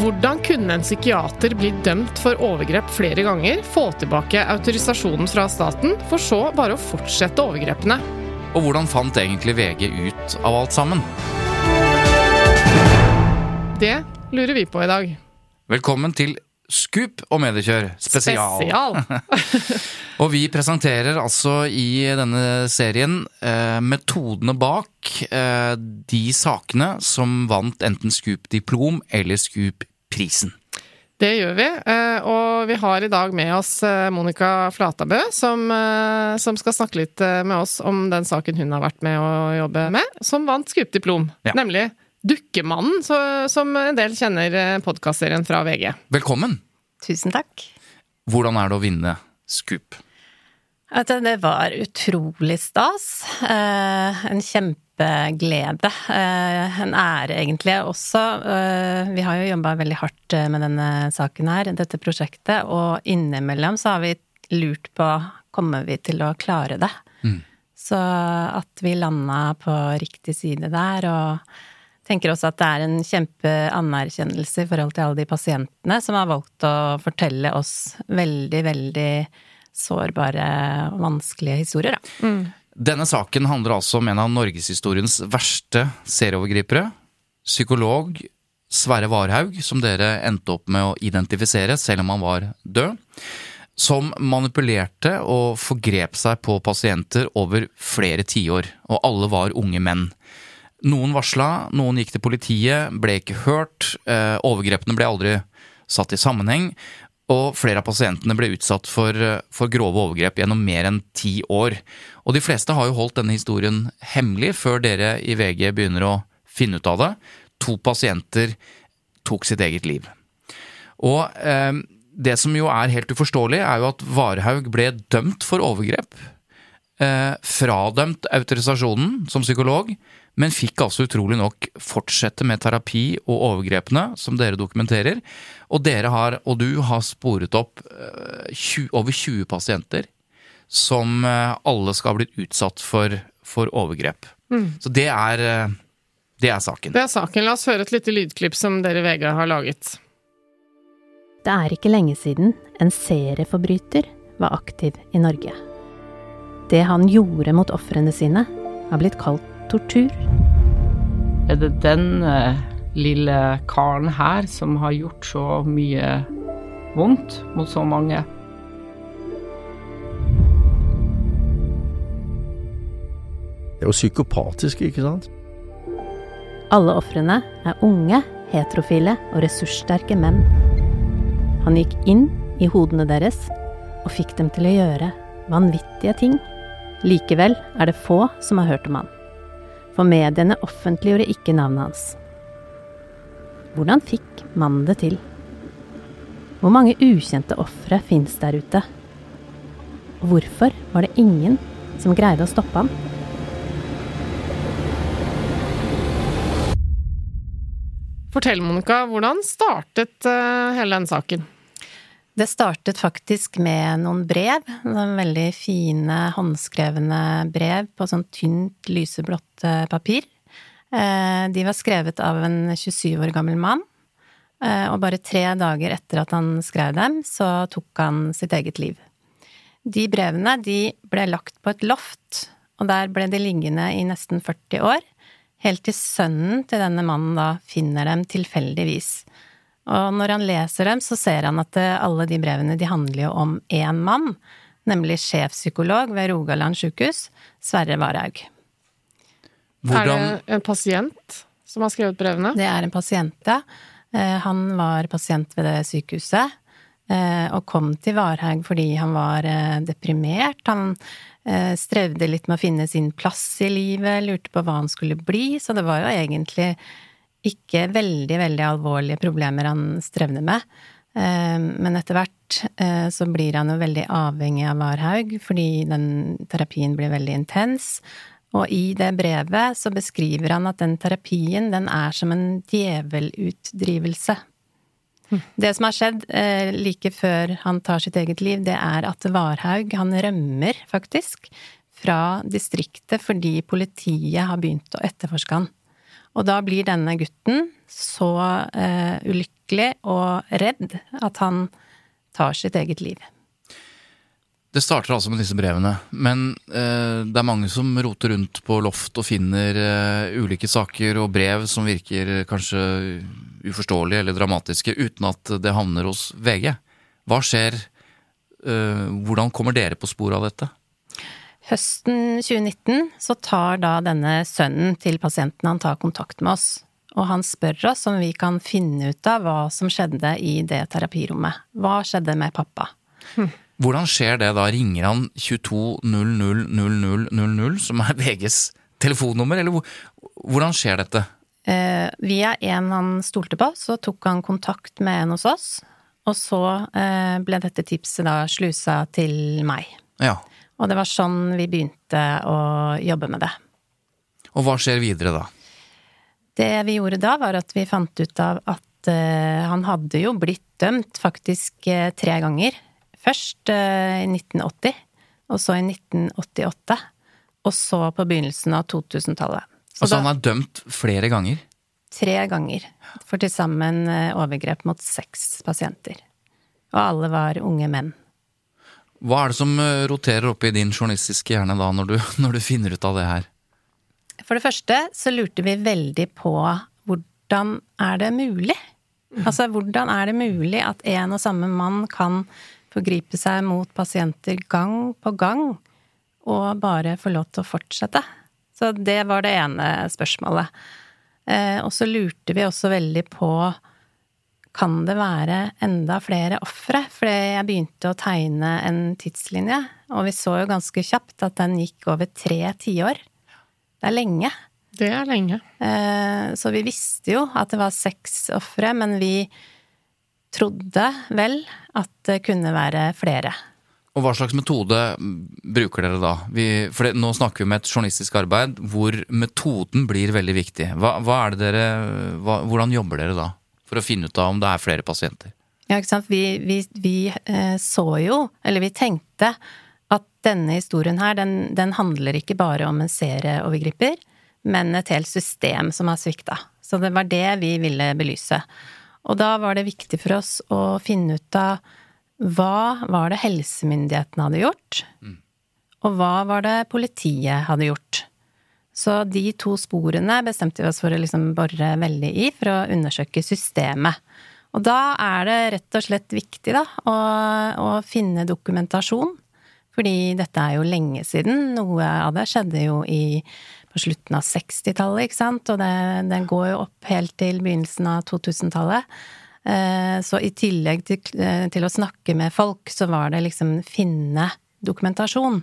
Hvordan kunne en psykiater bli dømt for overgrep flere ganger, få tilbake autorisasjonen fra staten, for så bare å fortsette overgrepene? Og hvordan fant egentlig VG ut av alt sammen? Det lurer vi på i dag. Velkommen til Scoop og mediekjør spesial. Spesial. Og vi presenterer altså i denne serien eh, metodene bak eh, de sakene som vant enten Scoop-diplom eller Scoop-prisen. Det gjør vi, eh, og vi har i dag med oss eh, Monica Flatabø, som, eh, som skal snakke litt med oss om den saken hun har vært med å jobbe med, som vant Scoop-diplom. Ja. Nemlig Dukkemannen, så, som en del kjenner podkastserien fra VG. Velkommen! Tusen takk. Hvordan er det å vinne Skup? Det var utrolig stas. En en kjempeglede. Eh, en ære, egentlig, også. Eh, vi har jo jobba veldig hardt eh, med denne saken her, dette prosjektet, og innimellom så har vi lurt på kommer vi til å klare det. Mm. Så at vi landa på riktig side der, og tenker også at det er en kjempeanerkjennelse i forhold til alle de pasientene som har valgt å fortelle oss veldig, veldig sårbare og vanskelige historier, da. Denne saken handler altså om en av norgeshistoriens verste serieovergripere. Psykolog Sverre Varhaug, som dere endte opp med å identifisere selv om han var død. Som manipulerte og forgrep seg på pasienter over flere tiår, og alle var unge menn. Noen varsla, noen gikk til politiet, ble ikke hørt, eh, overgrepene ble aldri satt i sammenheng, og flere av pasientene ble utsatt for, for grove overgrep gjennom mer enn ti år. Og de fleste har jo holdt denne historien hemmelig før dere i VG begynner å finne ut av det. To pasienter tok sitt eget liv. Og eh, det som jo er helt uforståelig, er jo at Varhaug ble dømt for overgrep. Eh, fradømt autorisasjonen som psykolog, men fikk altså utrolig nok fortsette med terapi og overgrepene, som dere dokumenterer. Og dere har, og du har sporet opp eh, 20, over 20 pasienter som eh, alle skal ha blitt utsatt for, for overgrep. Så det er, eh, det er saken. Det er saken. La oss høre et lite lydklipp som dere i VG har laget. Det er ikke lenge siden en serieforbryter var aktiv i Norge. Det han gjorde mot ofrene sine, har blitt kalt tortur. Er det den eh, lille karen her som har gjort så mye vondt mot så mange? Det er jo psykopatisk, ikke sant? Alle ofrene er unge, heterofile og ressurssterke menn. Han gikk inn i hodene deres og fikk dem til å gjøre vanvittige ting. Likevel er det få som har hørt om han. For mediene offentliggjorde ikke navnet hans. Hvordan fikk mannen det til? Hvor mange ukjente ofre fins der ute? Og hvorfor var det ingen som greide å stoppe ham? Fortell, Monica, hvordan startet eh, hele den saken? Det startet faktisk med noen brev. Noen veldig fine, håndskrevne brev på sånn tynt, lyseblått eh, papir. Eh, De var skrevet av en 27 år gammel mann. eh, Og bare tre dager etter at han skrev dem, så tok han sitt eget liv. De brevene de ble lagt på et loft, og der ble de liggende i nesten 40 år. helt til sønnen til denne mannen da finner dem tilfeldigvis. Og når han leser dem, så ser han at eh, alle de brevene de handler jo om én mann, nemlig sjefpsykolog ved Rogaland sjukehus, Sverre Varhaug. Hvordan Er det en pasient som har skrevet brevene? Det er en pasient, ja. Eh, Han var pasient ved det sykehuset, eh, og kom til Varhaug fordi han var deprimert. Han eh, strevde litt med å finne sin plass i livet, lurte på hva han skulle bli, så det var jo egentlig ikke veldig, veldig alvorlige problemer han strevner med. Eh, Men etter hvert eh, så blir han jo veldig avhengig av Varhaug, fordi den terapien blir veldig intens. Og i det brevet så beskriver han at den terapien, den er som en djevelutdrivelse. Det som har skjedd eh, like før han tar sitt eget liv, det er at Varhaug, han rømmer faktisk fra distriktet fordi politiet har begynt å etterforske han. Og da blir denne gutten så eh, ulykkelig og redd at han tar sitt eget liv. Det starter altså med disse brevene, men eh, det er mange som roter rundt på loft og finner eh, ulike saker og brev som virker kanskje uforståelige eller dramatiske, uten at det havner hos VG. Hva skjer? Hvordan kommer dere på sporet av dette? Høsten 2019 så tar da denne sønnen til pasienten han tar kontakt med oss, og han spør oss om vi kan finne ut av hva som skjedde i det terapirommet. Hva skjedde med pappa? Hvordan skjer det da? Ringer han 22000000, som er VGs telefonnummer, eller hvordan skjer dette? Eh, via en han stolte på, så tok han kontakt med en hos oss, og så eh, ble dette tipset da slusa til meg. Ja. Og det var sånn vi begynte å jobbe med det. Og hva skjer videre da? Det vi gjorde da, var at vi fant ut av at uh, han hadde jo blitt dømt faktisk uh, tre ganger. Først uh, i 1980, og så i 1988, og så på begynnelsen av 2000-tallet. Så Altså da, han er dømt flere ganger. tre ganger for til sammen overgrep mot seks pasienter. Og alle var unge menn. Hva er det som eh, roterer opp i din journalistiske hjerne da, når du, når du finner ut av det her? For det første så lurte vi veldig på hvordan er det mulig? Altså hvordan er det mulig at en og samme mann kan forgripe seg mot pasienter gang på gang, og bare få lov til å fortsette? Så det var det ene spørsmålet. Eh, og så lurte vi også veldig på kan det være enda flere ofre? Fordi jeg begynte å tegne en tidslinje, og vi så jo ganske kjapt at den gikk over tre tiår. Det er lenge. Det er lenge. Eh, Så vi visste jo at det var seks ofre, men vi trodde vel at det kunne være flere. Og hva slags metode bruker dere da? Vi, for det, nå snakker vi om et journalistisk arbeid hvor metoden blir veldig viktig. Hva, hva er det dere, hva, hvordan jobber dere da? For å finne ut av om det er flere pasienter? Ja, ikke sant. Vi, vi, vi eh, så jo, eller vi tenkte, at denne historien her, den, den handler ikke bare om en serieovergriper, men et helt system som har svikta. Så det var det vi ville belyse. Og da var det viktig for oss å finne ut av hva var det helsemyndighetene hadde gjort, og hva var det politiet hadde gjort. Så de to sporene bestemte vi oss for å liksom bore veldig i for å undersøke systemet. Og da er det rett og slett viktig da, å, å finne dokumentasjon. Fordi dette er jo lenge siden. Noe av det skjedde jo i, på slutten av 60-tallet, ikke sant. Og det går jo opp helt til begynnelsen av 2000-tallet. Eh, Så i tillegg til, eh, til å snakke med folk, så var det liksom finne dokumentasjon.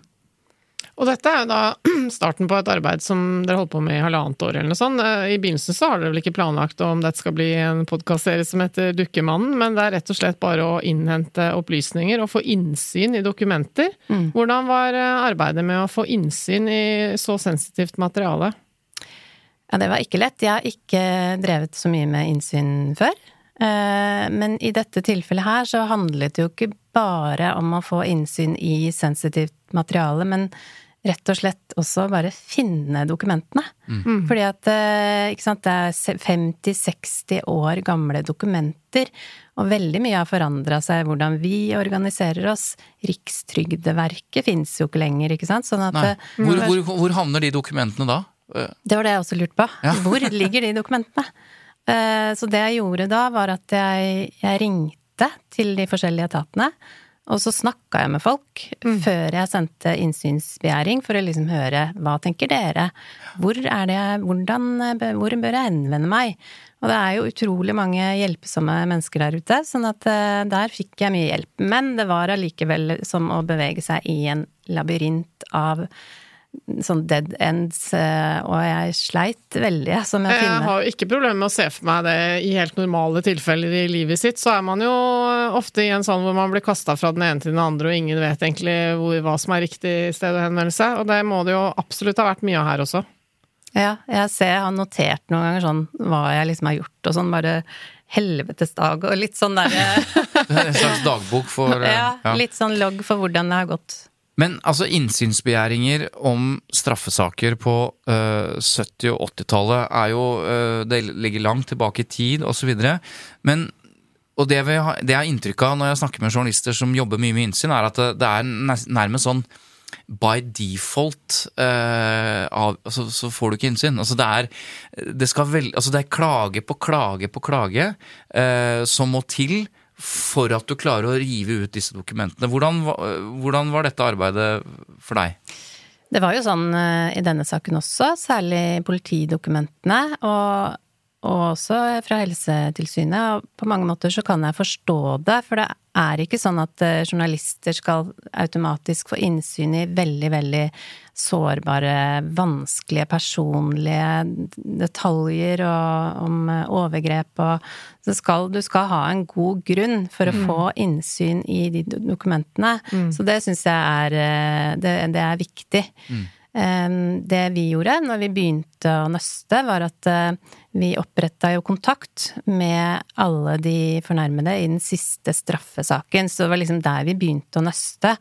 Og dette er jo da starten på et arbeid som dere holdt på med i halvannet år eller noe sånt. Eh, I begynnelsen så har dere vel ikke planlagt om dette skal bli en podkastserie som heter Dukkemannen, men det er rett og slett bare å innhente opplysninger og få innsyn i dokumenter. Hvordan var eh, arbeidet med å få innsyn i så sensitivt materiale? Ja, det var ikke lett. Jeg har ikke drevet så mye med innsyn før. Eh, Men i dette tilfellet her så handlet det jo ikke bare om å få innsyn i sensitivt materiale, men rett og slett også bare finne dokumentene. Fordi at eh, ikke sant, det er 50-60 år gamle dokumenter, og veldig mye har forandra seg, hvordan vi organiserer oss. Rikstrygdeverket fins jo ikke lenger, ikke sant. Sånn at eh, Hvor, hvor, hvor havner de dokumentene da? Eh, Det var det jeg også lurte på. Ja. Hvor ligger de dokumentene? Eh, Så det jeg gjorde da, var at jeg, jeg ringte til de forskjellige etatene. Og så snakka jeg med folk før jeg sendte innsynsbegjæring, for å liksom høre hva tenker dere? Hvor er det jeg, hvordan, hvor bør jeg henvende meg? Og det er jo utrolig mange hjelpsomme mennesker der ute, sånn at eh, der fikk jeg mye hjelp. Men det var allikevel som å bevege seg i en labyrint av sånn dead ends, eh, og jeg sleit veldig altså, med å Jeg har jo ikke problemer med å se for meg det i helt normale tilfeller i livet sitt. Så er man jo ofte i en sånn hvor man blir kasta fra den ene til den andre, og ingen vet egentlig hvor, hva som er riktig sted å henvende seg. Og det må det jo absolutt ha vært mye av her også. Ja, jeg ser jeg har notert noen ganger sånn hva jeg liksom har gjort, og sånn bare helvetes dag, og litt sånn derre En slags dagbok for ja, ja, litt sånn logg for hvordan det har gått. Men altså innsynsbegjæringer om straffesaker på uh, 70- og 80-tallet er jo uh, Det ligger langt tilbake i tid, osv. Men og det, vi det jeg har inntrykk av når jeg snakker med journalister som jobber mye med innsyn, er at det, det er nærmest sånn by default uh, av, altså, så får du ikke innsyn. Altså det er, det vel, altså det er klage på klage på klage eh, som må til for at du klarer å rive ut disse dokumentene. Hvordan, hvordan var dette arbeidet for deg? Det var jo sånn eh, i denne saken også, særlig politidokumentene, og, og også fra Helsetilsynet. Og på mange måter så kan jeg forstå det, for det er ikke sånn at eh, journalister skal automatisk få innsyn i veldig, veldig sårbare, vanskelige, personlige detaljer og om eh, overgrep og så skal, Du skal ha en god grunn for å få innsyn i de dokumentene. dokumentene. Så det syns jeg er eh, det, det er viktig. Eh, Det vi gjorde når vi begynte å nøste, var at eh, vi oppretta jo kontakt med alle de fornærmede i den siste straffesaken. Så det var liksom der vi begynte å nøste.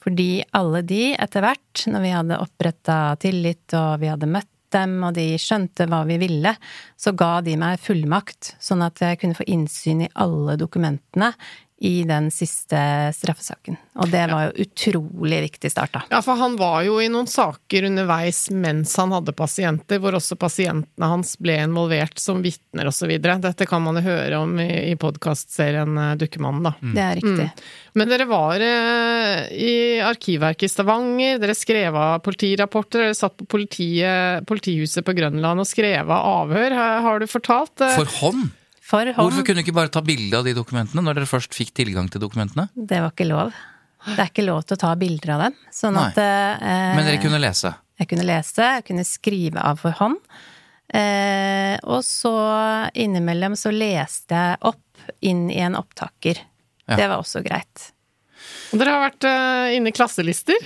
Fordi alle de etter hvert, når vi hadde oppretta tillit og vi hadde møtt dem, og de skjønte hva vi ville, så ga de meg fullmakt, sånn at jeg kunne få innsyn i alle dokumentene i den siste straffesaken. Og det var jo utrolig viktig start, da. Ja, for han var jo i noen saker underveis mens han hadde pasienter, hvor også pasientene hans ble involvert som vitner osv. Dette kan man jo høre om i, i podkastserien Dukkemannen, da. Det er riktig. Men dere var eh, i Arkivverket i Stavanger, dere skrev av politirapporter, dere satt på politiet, politihuset på Grønland og skrev av avhør, har- har du fortalt? eh? For hånd? For Hvorfor kunne du ikke bare ta bilde av de dokumentene når dere først fikk tilgang til dokumentene? det var ikke lov. Det er ikke lov til å ta bilder av dem. Sånn Nei. at eh, Men dere kunne lese? Jeg kunne lese, jeg kunne skrive av for hånd. Eh, og så innimellom så leste jeg opp inn i en opptaker. Ja. Det var også greit. Og Dere har vært eh, inne i klasselister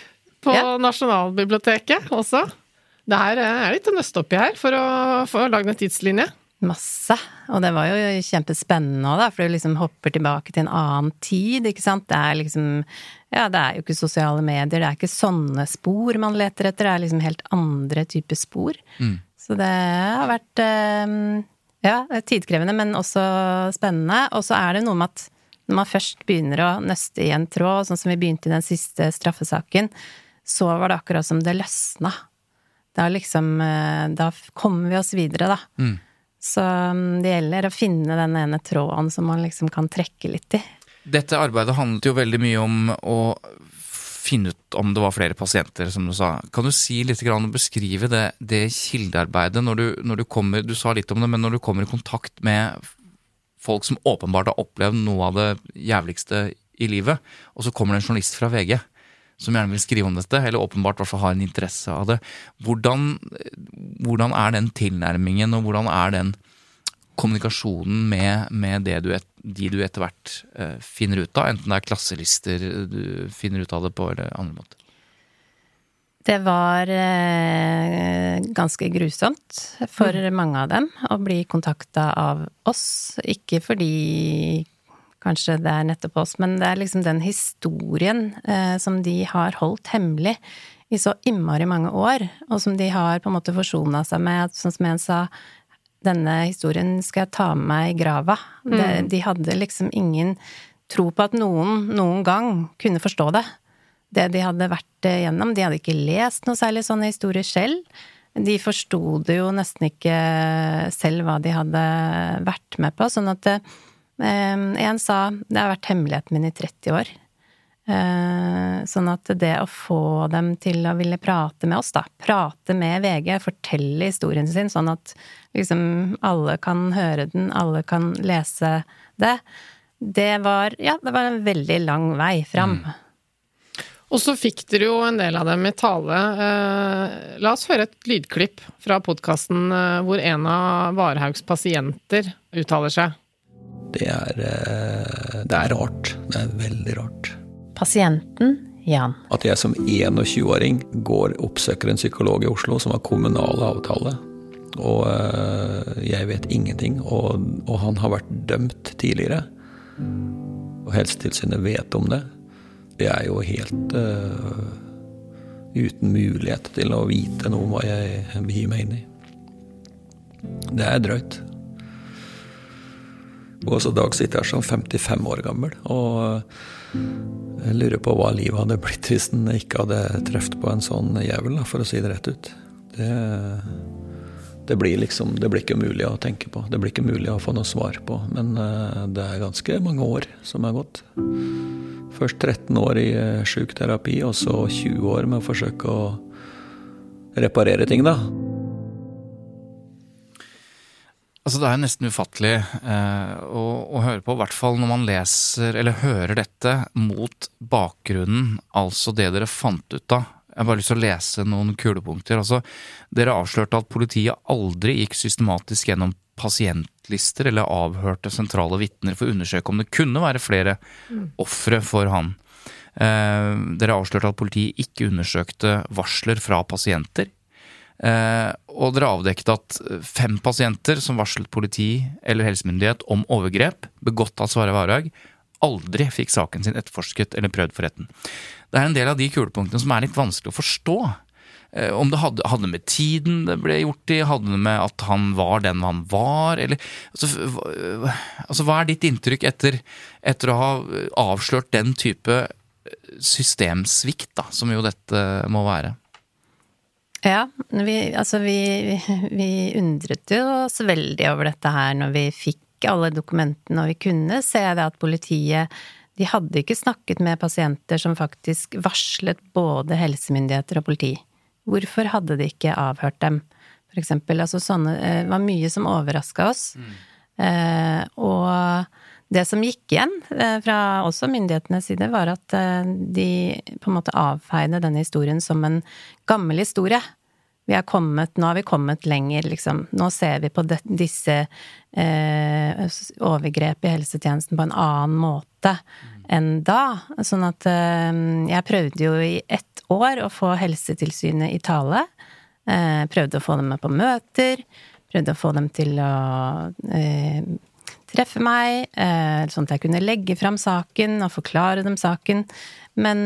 på Ja. Nasjonalbiblioteket også. Det her eh, er litt å nøste opp i her, for å få lagd en tidslinje. Masse. Og det var jo kjempespennende òg, da, for du liksom hopper tilbake til en annen tid, ikke sant. Det er liksom Ja, det er jo ikke sosiale medier, det er ikke sånne spor man leter etter, det er liksom helt andre typer spor. Så det har vært eh, ja, tidkrevende, men også spennende. Og så er det noe med at når man først begynner å nøste i en tråd, sånn som vi begynte i den siste straffesaken, så var det akkurat som det løsna. Da liksom eh, Da kommer vi oss videre, da. Så mm, det gjelder å finne den ene tråden som man liksom kan trekke litt i. Dette arbeidet handlet jo veldig mye om å finne ut om det var flere pasienter, som du sa. Kan du si litt grann og beskrive det, det kildearbeidet når du, når du kommer Du sa litt om det, men når du kommer i kontakt med folk som åpenbart har opplevd noe av det jævligste i livet, og så kommer det en journalist fra VG som gjerne vil skrive om dette, eller åpenbart har en interesse av det. Hvordan, hvordan er den tilnærmingen, og hvordan er den kommunikasjonen med, med det du et, de du etter hvert eh, finner ut av, enten det er klasselister du finner ut av det på, eller andre måter? Det var eh, ganske grusomt for mange av dem å bli kontakta av oss. Ikke fordi kanskje det er nettopp oss, men det er liksom den historien eh, som de har holdt hemmelig i så innmari mange år, og som de har på en måte forsona seg med. Sånn som en sa, denne historien skal jeg ta med meg i grava. Det, de hadde liksom ingen tro på at noen noen gang kunne forstå det. Det de hadde vært igjennom. De hadde ikke lest noe særlig sånne historier selv. de forsto det jo nesten ikke selv hva de hadde vært med på, sånn at eh, en sa det har vært hemmeligheten min i 30 år. Eh, sånn at det å få dem til å ville prate med oss, da, prate med VG, fortelle historien sin, sånn at liksom alle kan høre den, alle kan lese det, det var ja, det var en veldig lang vei fram. Mm. Og så fikk dere jo en del av dem i tale. Eh, la oss høre et lydklipp fra podkasten eh, hvor en av Varhaugs pasienter uttaler seg. Det er, eh, det er rart. Det er veldig rart. Pasienten Jan. At jeg som 21-åring går oppsøker en psykolog i Oslo som har kommunal avtale. Og jeg vet ingenting. Og, og han har vært dømt tidligere. Og Helsetilsynet vet om det. Jeg er jo helt uh, uten mulighet til å vite noe om hva jeg begir meg inn i. Det er drøyt. Og så Dag sitter her som 55 år gammel og jeg eh, lurer på hva livet hadde blitt hvis han ikke hadde truffet på en sånn jævel, for å si det rett ut. Det, det, blir liksom Det blir ikke mulig å tenke på. Det blir ikke mulig å få noe svar på. Men uh, det er ganske mange år som er gått. Først 13 år i sjuk terapi, og så 20 år med å forsøke å reparere ting, da. Altså Det er nesten ufattelig eh, å, å, høre på, i hvert fall når man leser eller hører dette mot bakgrunnen, altså det dere fant ut av. Jeg har bare lyst til å lese noen kulepunkter. Altså, dere avslørte at politiet aldri gikk systematisk gjennom pasientlister eller avhørte sentrale vitner for å undersøke om det kunne være flere mm. ofre for han. Eh, dere avslørte at politiet ikke undersøkte varsler fra pasienter. Eh, og dere avdekket at fem pasienter som varslet politi eller helsemyndighet om overgrep begått av Sverre Varhaug, aldri fikk saken sin etterforsket eller prøvd for retten. Det er en del av de kulepunktene som er litt vanskelig å forstå. Eh, om det hadde, hadde, med tiden det ble gjort i, hadde det med at han var den han var, eller altså, altså hva er ditt inntrykk etter, etter, å ha avslørt den type systemsvikt, da, som jo dette må være? Ja, vi, altså vi, vi undret jo oss veldig over dette her når vi fikk alle dokumentene, og vi kunne se det at politiet de hadde ikke snakket med pasienter som faktisk varslet både helsemyndigheter og politi. Hvorfor hadde de ikke avhørt dem? For eksempel. Altså sånne Det eh, var mye som overraska oss. Mm. Eh, og det som gikk igjen eh, fra også myndighetenes side, var at eh, de på en måte avfeide denne historien som en gammel historie. Kommet, nå har vi kommet lenger, liksom. Nå ser vi på de, disse eh, overgrep i helsetjenesten på en annen måte. Mm enn da. Sånn at eh, jeg prøvde jo i ett år å få Helsetilsynet i tale. Eh, prøvde å få dem med på møter. Prøvde å få dem til å eh, treffe meg, sånn at jeg kunne legge fram saken og forklare dem saken. Men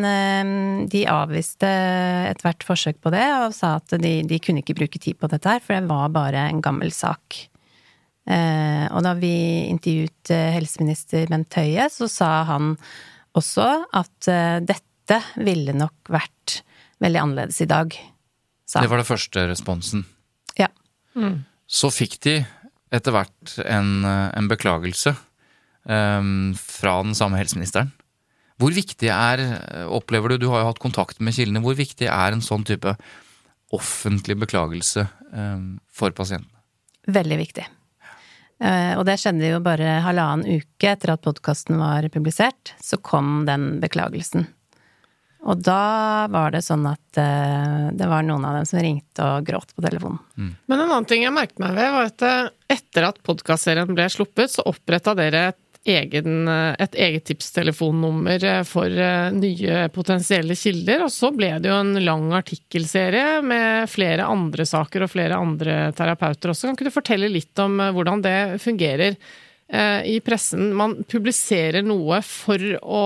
de avviste ethvert forsøk på det, og sa at de, de kunne ikke bruke tid på dette her, for det var bare en gammel sak. Eh, og da vi intervjuet eh, helseminister Bent Høie, så sa han også at eh, dette ville nok vært veldig annerledes i dag. Sa. Det var den første responsen. Ja. Mm. Så fikk de etter hvert en, en beklagelse um, fra den samme helseministeren. Hvor viktig er, opplever du, du har jo hatt kontakt med kildene, hvor viktig er en sånn type offentlig beklagelse um, for pasientene? Veldig viktig. Uh, og det skjedde jo bare halvannen uke etter at podkasten var publisert, så kom den beklagelsen. Og da var det sånn at uh, det var noen av dem som ringte og gråt på telefonen. Mm. Men en annen ting jeg merket meg ved, var at uh, etter at podkastserien ble sluppet, så oppretta dere et egen, eh, et eget tipstelefonnummer eh, for eh, nye potensielle kilder. Og så ble det jo en lang artikkelserie med flere andre saker og flere andre terapeuter også. Kan ikke du fortelle litt om hvordan det fungerer? I pressen. Man publiserer noe for å,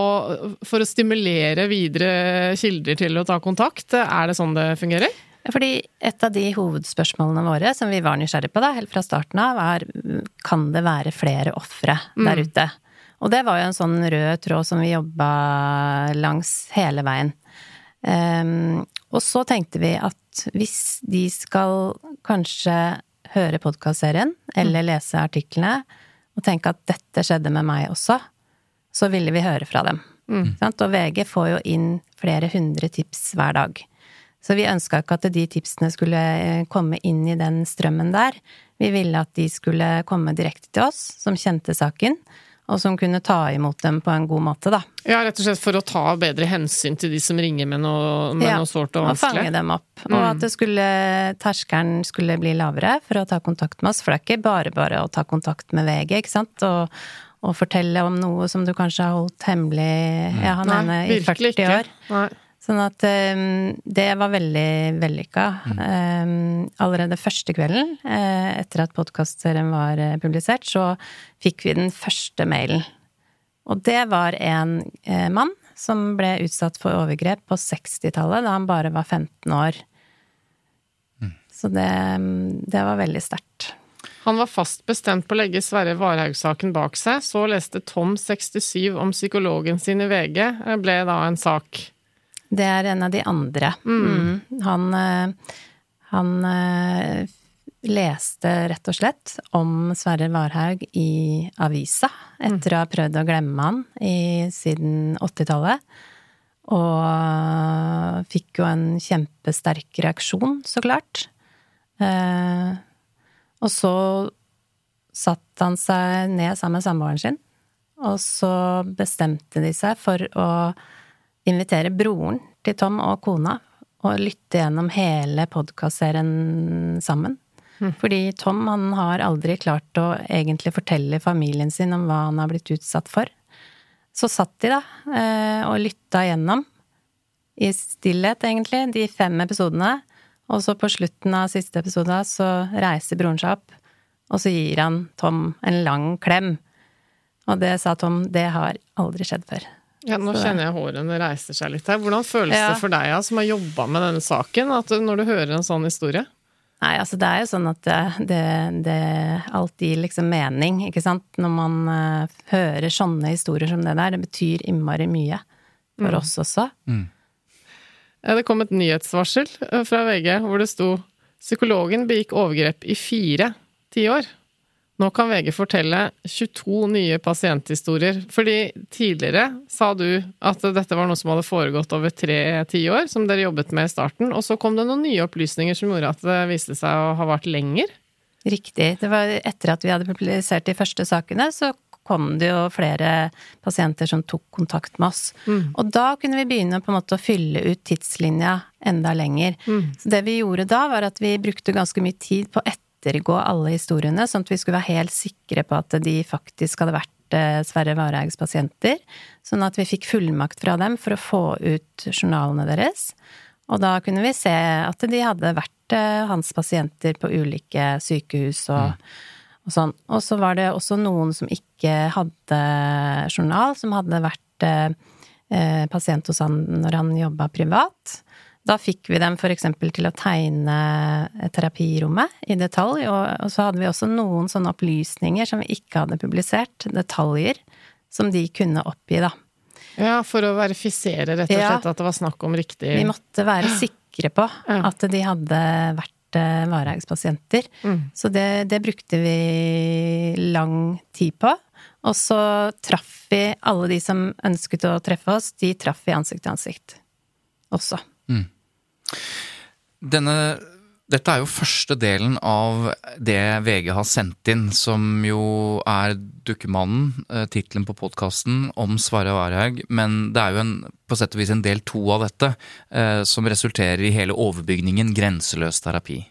for å stimulere videre kilder til å ta kontakt. Er det sånn det fungerer? Fordi et av de hovedspørsmålene våre som vi var nysgjerrige på da, helt fra starten av, er kan det være flere ofre mm. der ute? Og det var jo en sånn rød tråd som vi jobba langs hele veien. Um, og så tenkte vi at hvis de skal kanskje høre podkastserien eller lese artiklene og tenke at dette skjedde med meg også, så ville vi høre fra dem. Mm. Og VG får jo inn flere hundre tips hver dag. Så vi ønska ikke at de tipsene skulle eh, komme inn i den strømmen der. Vi ville at de skulle komme direkte til oss, som kjente saken, og som kunne ta imot dem på en god måte, da. Ja, rett og slett for å ta bedre hensyn til de som ringer med noe, med ja, noe sårt og vanskelig? Ja, og fange dem opp. Mm. Og at skulle, terskelen skulle bli lavere for å ta kontakt med oss. For det er ikke bare bare å ta kontakt med VG, ikke sant. Og, og fortelle om noe som du kanskje har holdt hemmelig, ja, han ene i 40 år. Nei. Sånn at um, det var veldig vellykka. Mm. Um, allerede første kvelden, uh, etter at podkastserien var uh, publisert, så fikk vi den første mailen. Og det var en uh, mann som ble utsatt for overgrep på 60-tallet, da han bare var 15 år. Mm. Så det, det var veldig sterkt. Han var fast bestemt på å legge Sverre Varhaug-saken bak seg. Så leste Tom 67 om psykologen sin i VG, ble da en sak. Det er en av de andre. Mm. Mm. Han, eh, han eh, leste rett og slett om Sverre Varhaug i avisa, etter å ha prøvd å glemme han i, siden 80-tallet. Og fikk jo en kjempesterk reaksjon, så klart. Eh, og så satte han seg ned sammen med samboeren sin, og så bestemte de seg for å invitere broren til Tom og kona og lytte gjennom hele podkastserien sammen. Mm. Fordi Tom han har aldri klart å egentlig fortelle familien sin om hva han har blitt utsatt for. Så satt de da eh, og lytta gjennom, i stillhet egentlig, de fem episodene. Og så på slutten av siste episode så reiser broren seg opp, og så gir han Tom en lang klem. Og det sa Tom, det har aldri skjedd før. Ja, Nå kjenner jeg hårene reiser seg litt her. Hvordan føles ja. det for deg, ja, som har jobba med denne saken, at når du hører en sånn historie? Nei, altså det er jo sånn at det, det, det alt gir liksom mening, ikke sant. Når man uh, hører sånne historier som det der. Det betyr innmari mye for mm. oss også. Mm. Det kom et nyhetsvarsel eh, fra VG hvor det sto 'Psykologen begikk overgrep i fire tiår'. Nå kan VG fortelle 22 nye pasienthistorier. Fordi tidligere sa du at dette var noe som hadde foregått over tre tiår, som dere jobbet med i starten, og så kom det noen nye opplysninger som gjorde at det viste seg å ha vart lenger? Riktig. Det var etter at vi hadde publisert de første sakene, så kom det jo flere pasienter som tok kontakt med oss. Mm. Og da kunne vi begynne på en måte å fylle ut tidslinja enda lenger. Mm. Så det vi gjorde da, var at vi brukte ganske mye tid på etter ettergå alle historiene, sånn at vi skulle være helt sikre på at de faktisk hadde vært eh, Sverre Varhaugs pasienter. Sånn at vi fikk fullmakt fra dem for å få ut journalene deres. Og da kunne vi se at de hadde vært eh, hans pasienter på ulike sykehus og, mm. og sånn. Og så var det også noen som ikke hadde journal, som hadde vært eh, eh pasient hos han når han jobba privat. Da fikk vi dem f.eks. til å tegne terapirommet i detalj, og så hadde vi også noen sånne opplysninger som vi ikke hadde publisert, detaljer, som de kunne oppgi, da. Ja, for å verifisere rett og slett at det var snakk om riktig Vi måtte være sikre på at de hadde vært varehagspasienter, Mm. Så det, det brukte vi lang tid på. Og så traff vi alle de som ønsket å treffe oss, de traff vi ansikt til ansikt også. Denne, dette er jo første delen av det VG har sendt inn, som jo er Dukkemannen, eh, tittelen på podkasten om Sverre Warhaug. Men det er jo en, på sett og vis en del to av dette, eh, som resulterer i hele overbygningen Grenseløs terapi.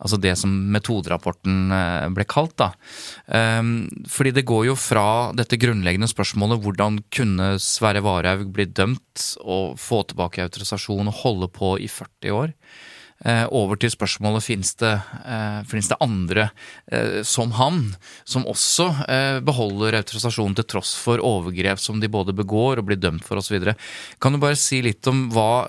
Altså det som metoderapporten eh, ble kalt, da. Ehm, fordi det går jo fra dette grunnleggende spørsmålet hvordan kunne Sverre Varhaug bli dømt og få tilbake autorisasjon og holde på i 40 år, over til spørsmålet finnes det, eh, finnes det andre eh, som han, som også beholder autorisasjonen til tross for overgrep som de både begår og blir dømt for osv. Kan du bare si litt om hva,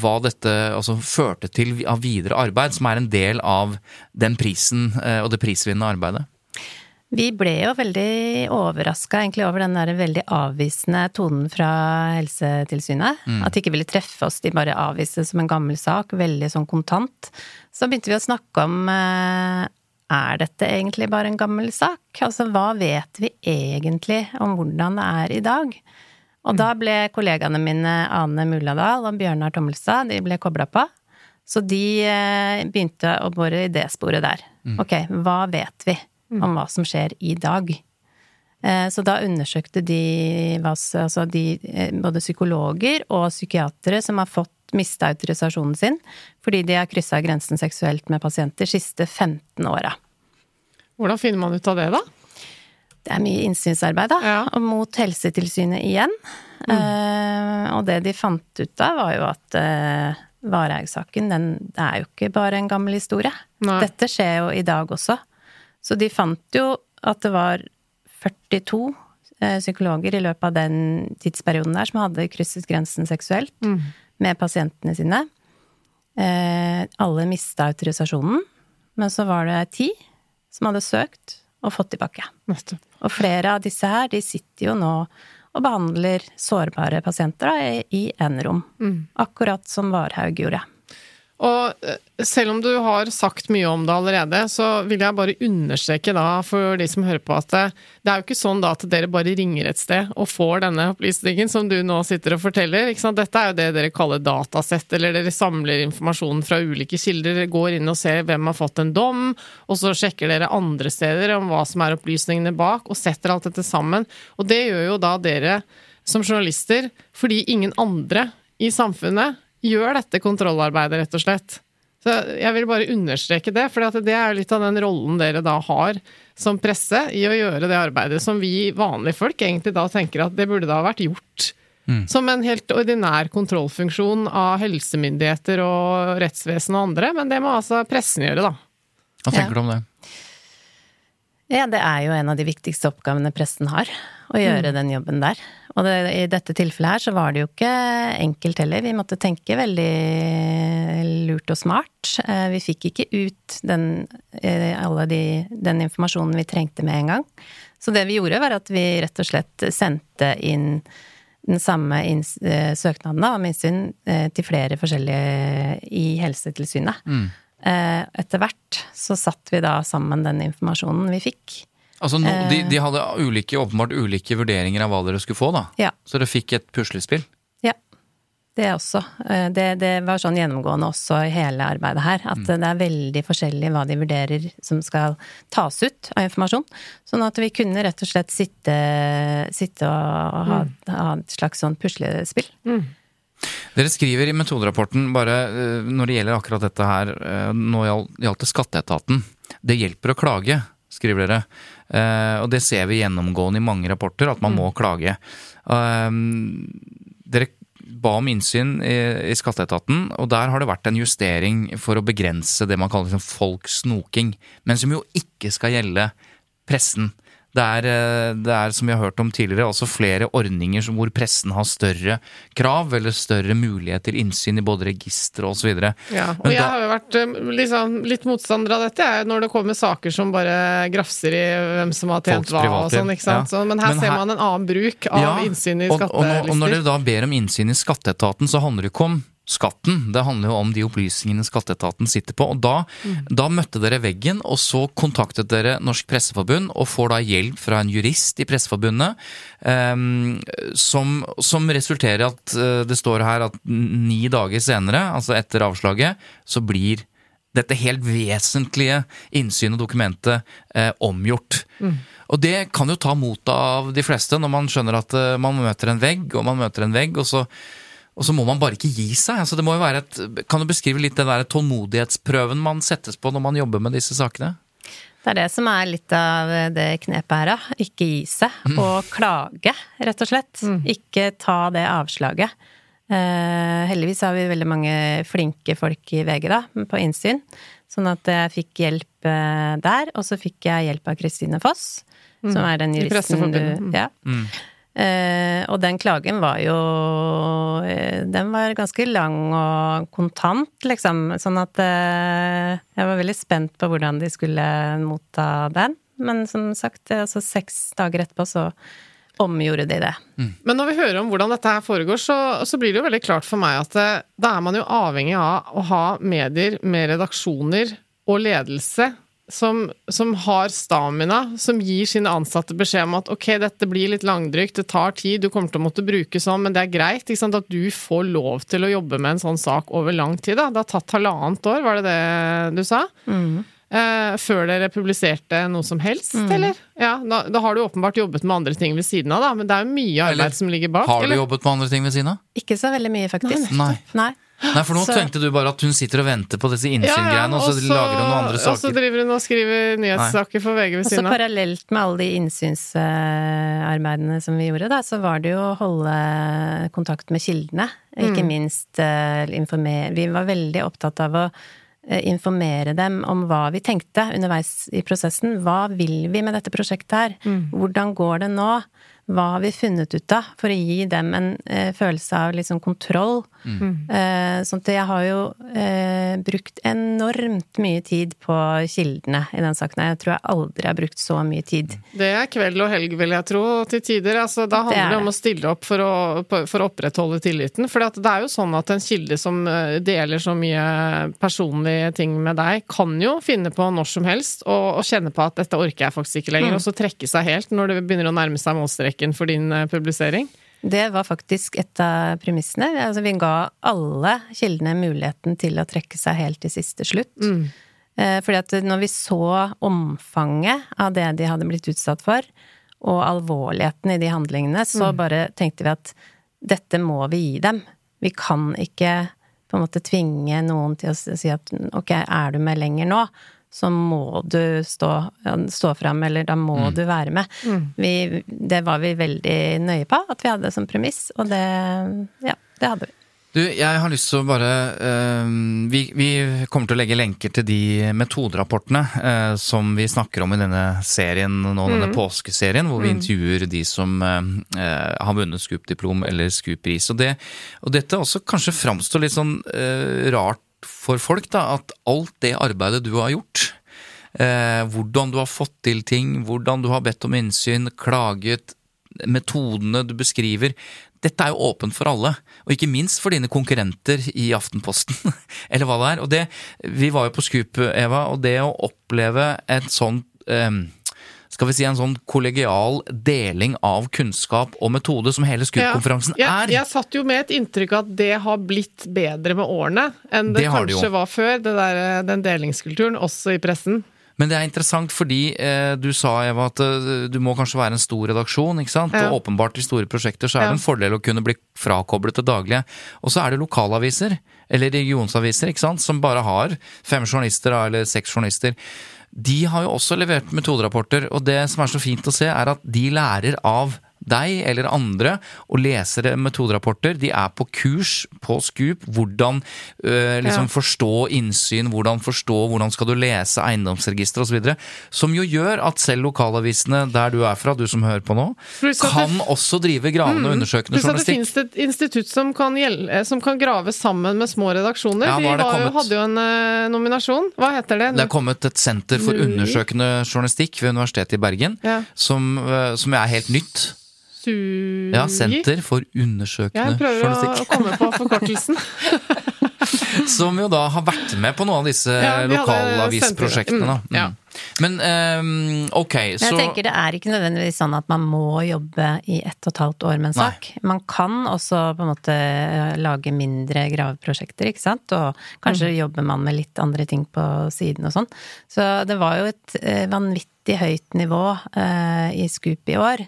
hva dette altså, førte til av videre arbeid, som er en del av den prisen og det prisvinnende arbeidet? Vi ble jo veldig overraska egentlig over den der veldig avvisende tonen fra Helsetilsynet. At de ikke ville treffe oss, de bare avviste som en gammel sak, veldig sånn kontant. Så begynte vi å snakke om eh, er dette egentlig bare en gammel sak? Altså hva vet vi egentlig om hvordan det er i dag? Og da ble kollegaene mine Ane Mulladal og Bjørnar Tommelstad, de ble kobla på. Så de eh, begynte å bore i det sporet der. Ok, hva vet vi om hva som skjer i dag? Eh, Så da undersøkte de, altså de eh, både psykologer og psykiatere som har fått mista autorisasjonen sin fordi de har kryssa grensen seksuelt med pasienter siste 15 åra. Hvordan finner man ut av det, da? Det er mye innsynsarbeid, da. Ja. Og mot Helsetilsynet igjen. Eh, og det de fant ut av, var jo at uh, Varehaug-saken, den er jo ikke bare en gammel historie. Nei. Dette skjer jo i dag også. Så de fant jo at det var 42 eh, psykologer i løpet av den tidsperioden der som hadde krysset grensen seksuelt med pasientene sine. Eh, alle mista autorisasjonen, men så var det ti som hadde søkt og fått tilbake. Neste. Og flere av disse her, de sitter jo nå og behandler sårbare pasienter da, i- enerom. Mm. Akkurat som Varhaug gjorde. Og eh, selv om du har sagt mye om det allerede, så vil jeg bare understreke da for de som hører på at det, det er jo ikke sånn da at dere bare ringer et sted og får denne opplysningen som du nå sitter og forteller. Ikke sant? Dette er jo det dere kaller datasett, eller dere samler informasjon fra ulike kilder. Dere går inn og ser hvem har fått en dom, og så sjekker dere andre steder om hva som er opplysningene bak, og setter alt dette sammen. Og det gjør jo da dere som journalister, fordi ingen andre i samfunnet gjør dette kontrollarbeidet, rett og slett. Så jeg vil bare understreke det, for det er litt av den rollen dere da har som presse i å gjøre det arbeidet som vi vanlige folk egentlig da tenker at det burde da ha vært gjort. Som en helt ordinær kontrollfunksjon av helsemyndigheter og rettsvesen og andre, men det må altså pressen gjøre, da. Hva Ja. tenker du om det? Ja, det er jo en av de viktigste oppgavene pressen har, å gjøre den jobben der. Og det, i dette tilfellet her så var det jo ikke enkelt heller. Vi måtte tenke veldig lurt og smart. Eh, Vi fikk ikke ut den, eh, alle de, den informasjonen vi trengte med en gang. Så det vi gjorde, var at vi rett og slett sendte inn den samme eh, søknaden da, om innsyn til flere forskjellige i Helsetilsynet. Mm. Etter hvert så satt vi da sammen den informasjonen vi fikk. Altså, no, de, Eh. de hadde ulike, åpenbart ulike vurderinger av hva dere skulle få, da. Ja. Så dere fikk et puslespill. Ja, det også. Eh, Det, det var sånn gjennomgående også i hele arbeidet her, at det er veldig forskjellig hva de vurderer som skal tas ut av informasjon. Sånn at vi kunne rett og slett sitte, sitte og ha, ha et slags sånn puslespill. Dere skriver i metoderapporten, bare eh, når det gjelder akkurat dette her, nå gjaldt det skatteetaten. Det hjelper å klage, skriver dere. Uh, Og det ser vi gjennomgående i mange rapporter, at man må klage. Uh, Dere ba om innsyn i, i skatteetaten, og der har det vært en justering for å begrense det man kaller liksom folks snoking, men som jo ikke skal gjelde pressen. Det er, eh, det er, som vi har hørt om tidligere, også flere ordninger som hvor pressen har større krav eller større mulighet til innsyn i både registre osv. Ja, og Men jeg da- har jo vært liksom, litt motstander av dette, jeg, når det kommer saker som bare grafser i hvem som har tjent hva og sånn, ikke sant. ja. Så, men her Men ser her- man en annen bruk av Ja, innsyn i og, og, når- og når dere da ber om innsyn i skatteetaten, så handler det ikke om skatten. Det handler jo om de opplysningene skatteetaten sitter på. Og da, da møtte dere veggen, og så kontaktet dere Norsk Presseforbund og får da hjelp fra en jurist i Presseforbundet, um, som, som resulterer i at eh, det står her at ni dager senere, altså etter avslaget, så blir dette helt vesentlige innsynet og dokumentet eh, omgjort. Og det kan jo ta motet av de fleste når man skjønner at eh, man møter en vegg, og man møter en vegg, og så, og så må man bare ikke gi seg. Altså, det må jo være et, kan du beskrive litt den der tålmodighetsprøven man settes på når man jobber med disse sakene? Det er det som er litt av det knepet her, da. Ikke gi seg. Og klage, rett og slett. Ikke ta det avslaget. Eh, heldigvis har vi veldig mange flinke folk i VG, da, på innsyn. Sånn at jeg fikk hjelp eh, der, og så fikk jeg hjelp av Kristine Foss, som er den I juristen du. Mm. Ja. Eh, og den klagen var jo eh, Den var ganske lang og kontant, liksom. Sånn at eh, jeg var veldig spent på hvordan de skulle motta den. Men som sagt, er altså seks dager etterpå så omgjorde de det. Men når vi hører om hvordan dette her foregår, så, så blir det jo veldig klart for meg at eh, da er man jo avhengig av å ha medier med redaksjoner og ledelse som, som har stamina, som gir sine ansatte beskjed om at ok, dette blir litt langdrygt, det tar tid, du kommer til å måtte bruke sånn, men det er greit ikke sant, at du får lov til å jobbe med en sånn sak over lang tid. da. Det har tatt halvannet år, var det det du sa? Eh, før dere publiserte noe som helst, eller? Ja, da, da har du åpenbart jobbet med andre ting ved siden av, da, men det er jo mye arbeid Eller som ligger bak. Har du eller? jobbet med andre ting ved siden av? Ikke så veldig mye, faktisk. Nei. Nei. Nei, for nå Så- tenkte du bare at hun sitter og venter på disse innsyn-greiene, og så lager hun noen andre saker. Og så driver hun og skriver nyhetssaker for VG ved Og så parallelt med alle de innsynsarbeidene som vi gjorde, da, så var det jo å holde kontakt med kildene. Ikke minst eh, informere Vi var veldig opptatt av å eh, informere dem om hva vi tenkte underveis i prosessen. Hva vil vi med dette prosjektet her? Hvordan går det nå? Hva har vi funnet ut av? For å gi dem en eh, følelse av liksom kontroll. Eh, sånn at jeg har jo eh, brukt enormt mye tid på kildene i den saken. Jeg tror jeg aldri har brukt så mye tid. Det er kveld og helg, vil jeg tro, til tider. Altså, da handler det, det om å stille opp for å, for å opprettholde tilliten. For det er jo sånn at en kilde som eh, deler så mye personlige ting med deg, kan jo finne på når som helst og, og kjenne på at dette orker jeg faktisk ikke lenger, Mm. og så trekke seg helt når det begynner å nærme seg målstreken for din eh, publisering. Det var faktisk et av premissene. Altså, vi ga alle kildene muligheten til å trekke seg helt til siste slutt. Mm. fordi at når vi så omfanget av det de hadde blitt utsatt for, og alvorligheten i de handlingene, så bare tenkte vi at dette må vi gi dem. Vi kan ikke på en måte tvinge noen til å si at ok, er du med lenger nå, så må du stå, stå fram, eller da må du være med. Vi, det var vi veldig nøye på, at vi hadde som premiss, og det, ja, det hadde vi. Du, jeg har lyst til å bare eh, vi, vi kommer til å legge lenker til de metoderapportene eh, som vi snakker om i denne serien nå, denne påskeserien, hvor vi intervjuer de som eh, har vunnet Scoop-diplom eller Scoop-pris. Og, det, og dette også kanskje framstår litt sånn eh, for folk, da, at alt det arbeidet du har gjort Eh, hvordan du har fått til ting, hvordan du har bedt om innsyn, klaget, metodene du beskriver. Dette er jo åpent for alle, og ikke minst for dine konkurrenter i Aftenposten, eller hva det er. Og det, vi var jo på Scoop, Eva, og det å oppleve et sånt eh, skal vi si en sånn kollegial deling av kunnskap og metode som hele Scoop-konferansen Ja, er. jeg, satt jo med et inntrykk av at det har blitt bedre med årene enn det, Det kanskje det var før, det der, den delingskulturen, også i pressen. Men det er interessant fordi eh, du sa Eva, at eh, du må kanskje være en stor redaksjon. ikke sant? Ja. Og åpenbart i store prosjekter så er Ja. det en fordel å kunne bli frakoblet det daglige. Og så er det lokalaviser, eller regionsaviser, ikke sant, som bare har fem journalister eller seks journalister. De har jo også levert metoderapporter, og det som er så fint å se, er at de lærer av deg eller andre og leser metoderapporter. De er på kurs på Scoop. Hvordan øh, liksom Ja. forstå innsyn, hvordan forstå, hvordan skal du lese eiendomsregistre osv. Som jo gjør at selv lokalavisene der du er fra, du som hører på nå, kan det- også drive gravende og undersøkende journalistikk. det finnes et institutt som kan, gjelde, som kan grave sammen med små redaksjoner. Ja, De jo, hadde jo en eh, nominasjon. Hva heter det? Det er kommet et senter for undersøkende journalistikk ved Universitetet i Bergen, Ja. som, øh, som er helt nytt. Sui... Ja, Senter for undersøkende Jeg prøver journalistikk. å komme på forkortelsen. Som jo da har vært med på noen av disse Ja, lokalavisprosjektene. Mm, ja. Men um, ok, Men så jeg tenker det er ikke nødvendigvis sånn at man må jobbe i ett og et halvt år med en Nei. sak. Man kan også på en måte lage mindre graveprosjekter, ikke sant, og kanskje jobber man med litt andre ting på siden og sånn. Så det var jo et eh, vanvittig høyt nivå uh, i Scoop i år.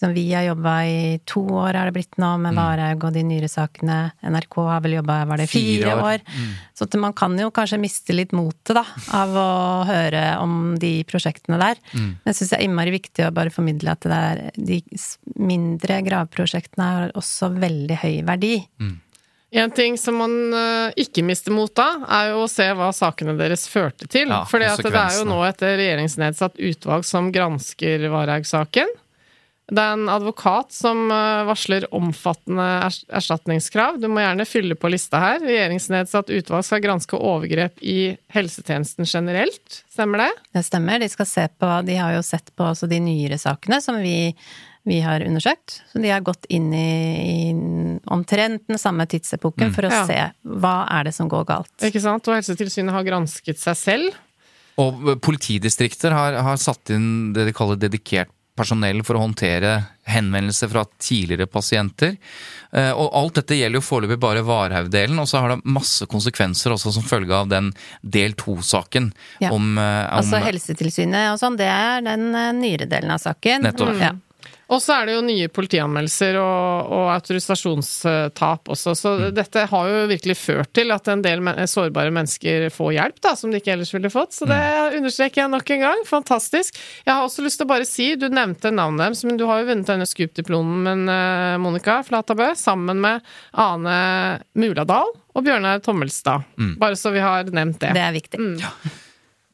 Som vi har jobba i to år, er det blitt nå, med Varhaug og de nyere sakene. NRK har vel jobba, var det Fire fire, år. år? Så at man kan jo kanskje miste litt motet, da, av å høre om de prosjektene der. Men jeg syns det er innmari viktig å bare formidle at det er, de mindre graveprosjektene har også veldig høy verdi. En ting som man eh, ikke mister mot av, er jo å se hva sakene deres førte til. Ja, For det er jo nå et regjeringsnedsatt utvalg som gransker Varhaug-saken. Det er en advokat som eh, varsler omfattende erstatningskrav. Du må gjerne fylle på lista her. Regjeringsnedsatt utvalg skal granske overgrep i helsetjenesten generelt. Stemmer det? Det stemmer. De skal se på De har jo sett på også de nyere sakene som vi, vi har undersøkt. Så de har gått inn i, i omtrent den samme tidsepoken for å Ja. se hva er det som går galt. Ikke sant? Og Helsetilsynet har gransket seg selv. Og politidistrikter har, har satt inn det de kaller dedikert personell for å håndtere henvendelser fra tidligere pasienter. Eh, Og alt dette gjelder jo foreløpig bare Varhaug-delen, og så har det masse konsekvenser også som følge av den del to-saken Ja. om, eh, om Altså Helsetilsynet og sånn, det er den eh, nyere delen av saken. Nettopp. Ja. Og så er det jo nye politianmeldelser og, og autorisasjonstap også, så Mm. dette har jo virkelig ført til at en del men sårbare mennesker får hjelp, da, som de ikke ellers ville fått. Så det Mm. understreker jeg nok en gang. Fantastisk. Jeg har også lyst til å bare si, du nevnte navnet deres, men du har jo vunnet denne Scoop-diplomen, eh, Monica Flatabø, sammen med Ane Muladal og Bjørnar Tommelstad. Mm. Bare så vi har nevnt det. Det er viktig.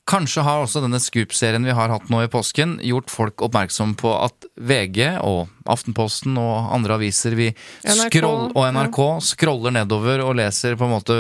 Kanskje har også denne Scoop-serien vi har hatt nå i påsken, gjort folk oppmerksom på at VG og Aftenposten og andre aviser vi NRK, scroll, og NRK scroller nedover og leser på en måte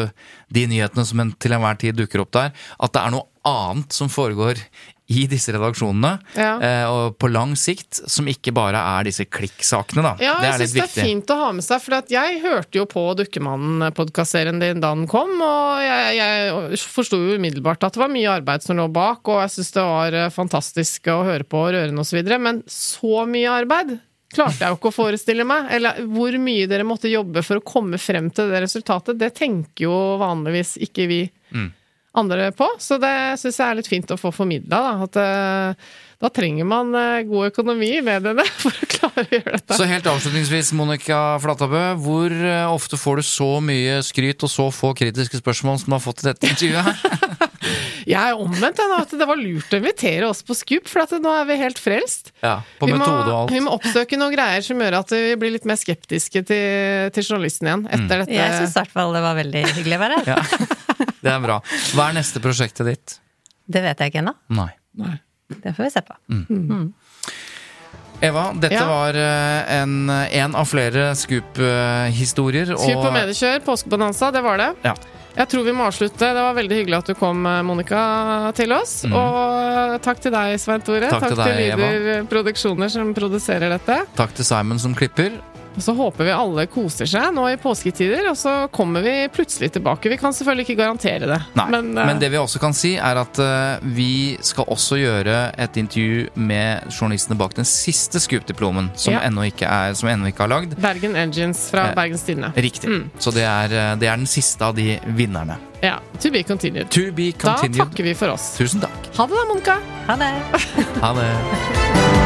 de nyhetene som en til enhver tid dukker opp der, at det er noe annet som foregår i disse redaksjonene, Ja. eh, og på lang sikt, som ikke bare er disse klikksakene, da. Ja, det jeg er litt syns det er fint å ha med seg, for at jeg hørte jo på Dukkemannen-podkastserien din da den kom, og jeg, jeg forsto jo umiddelbart at det var mye arbeid som lå bak, og jeg syns det var eh, fantastisk å høre på og rørende osv., men så mye arbeid klarte jeg jo ikke å forestille meg. Eller hvor mye dere måtte jobbe for å komme frem til det resultatet, det tenker jo vanligvis ikke vi Mm. Andre på, så det syns jeg er litt fint å få formidla, da. At eh, da trenger man eh, god økonomi i mediene for å klare å gjøre dette. Så helt avslutningsvis, Monica Flatabø, hvor eh, ofte får du så mye skryt og så få kritiske spørsmål som du har fått i dette intervjuet her? Jeg er omvendt, jeg nå. At det var lurt å invitere oss på Scoop, for at nå er vi helt frelst. Ja, på vi, må, og alt. vi må oppsøke noen greier som gjør at vi blir litt mer skeptiske til, til journalisten igjen etter dette. Jeg syns i hvert fall det var veldig hyggelig å være her. Ja, det er bra. Hva er neste prosjektet ditt? Det vet jeg ikke ennå. Nei. Det får vi se på. Eva, dette Ja. var eh, en, en av flere Scoop-historier. Scoop og mediekjør, påskebonanza, det var det. Ja. Jeg tror vi må avslutte. Det var veldig hyggelig at du kom, Monica, til oss. Og takk til deg, Svein Tore. Takk, Takk til deg, Eva. Lyder Produksjoner som produserer dette. Takk til Simon som klipper. Og så håper vi alle koser seg nå i påsketider, og så kommer vi plutselig tilbake. Vi kan selvfølgelig ikke garantere det, Nei, men, men, eh, det vi også kan si, er at uh, vi skal også gjøre et intervju med journalistene bak den siste Scoop-diplomen, som, Ja. ennå ikke er- ikke er lagd. Bergen Engines fra Eh, Bergens Tidende. Riktig. Mm. Så det er, eh, det er den siste av de vinnerne. Ja, to be continued. To be Da takker vi for oss. Tusen takk. Ha det da, Monica. Ha det! Ha det.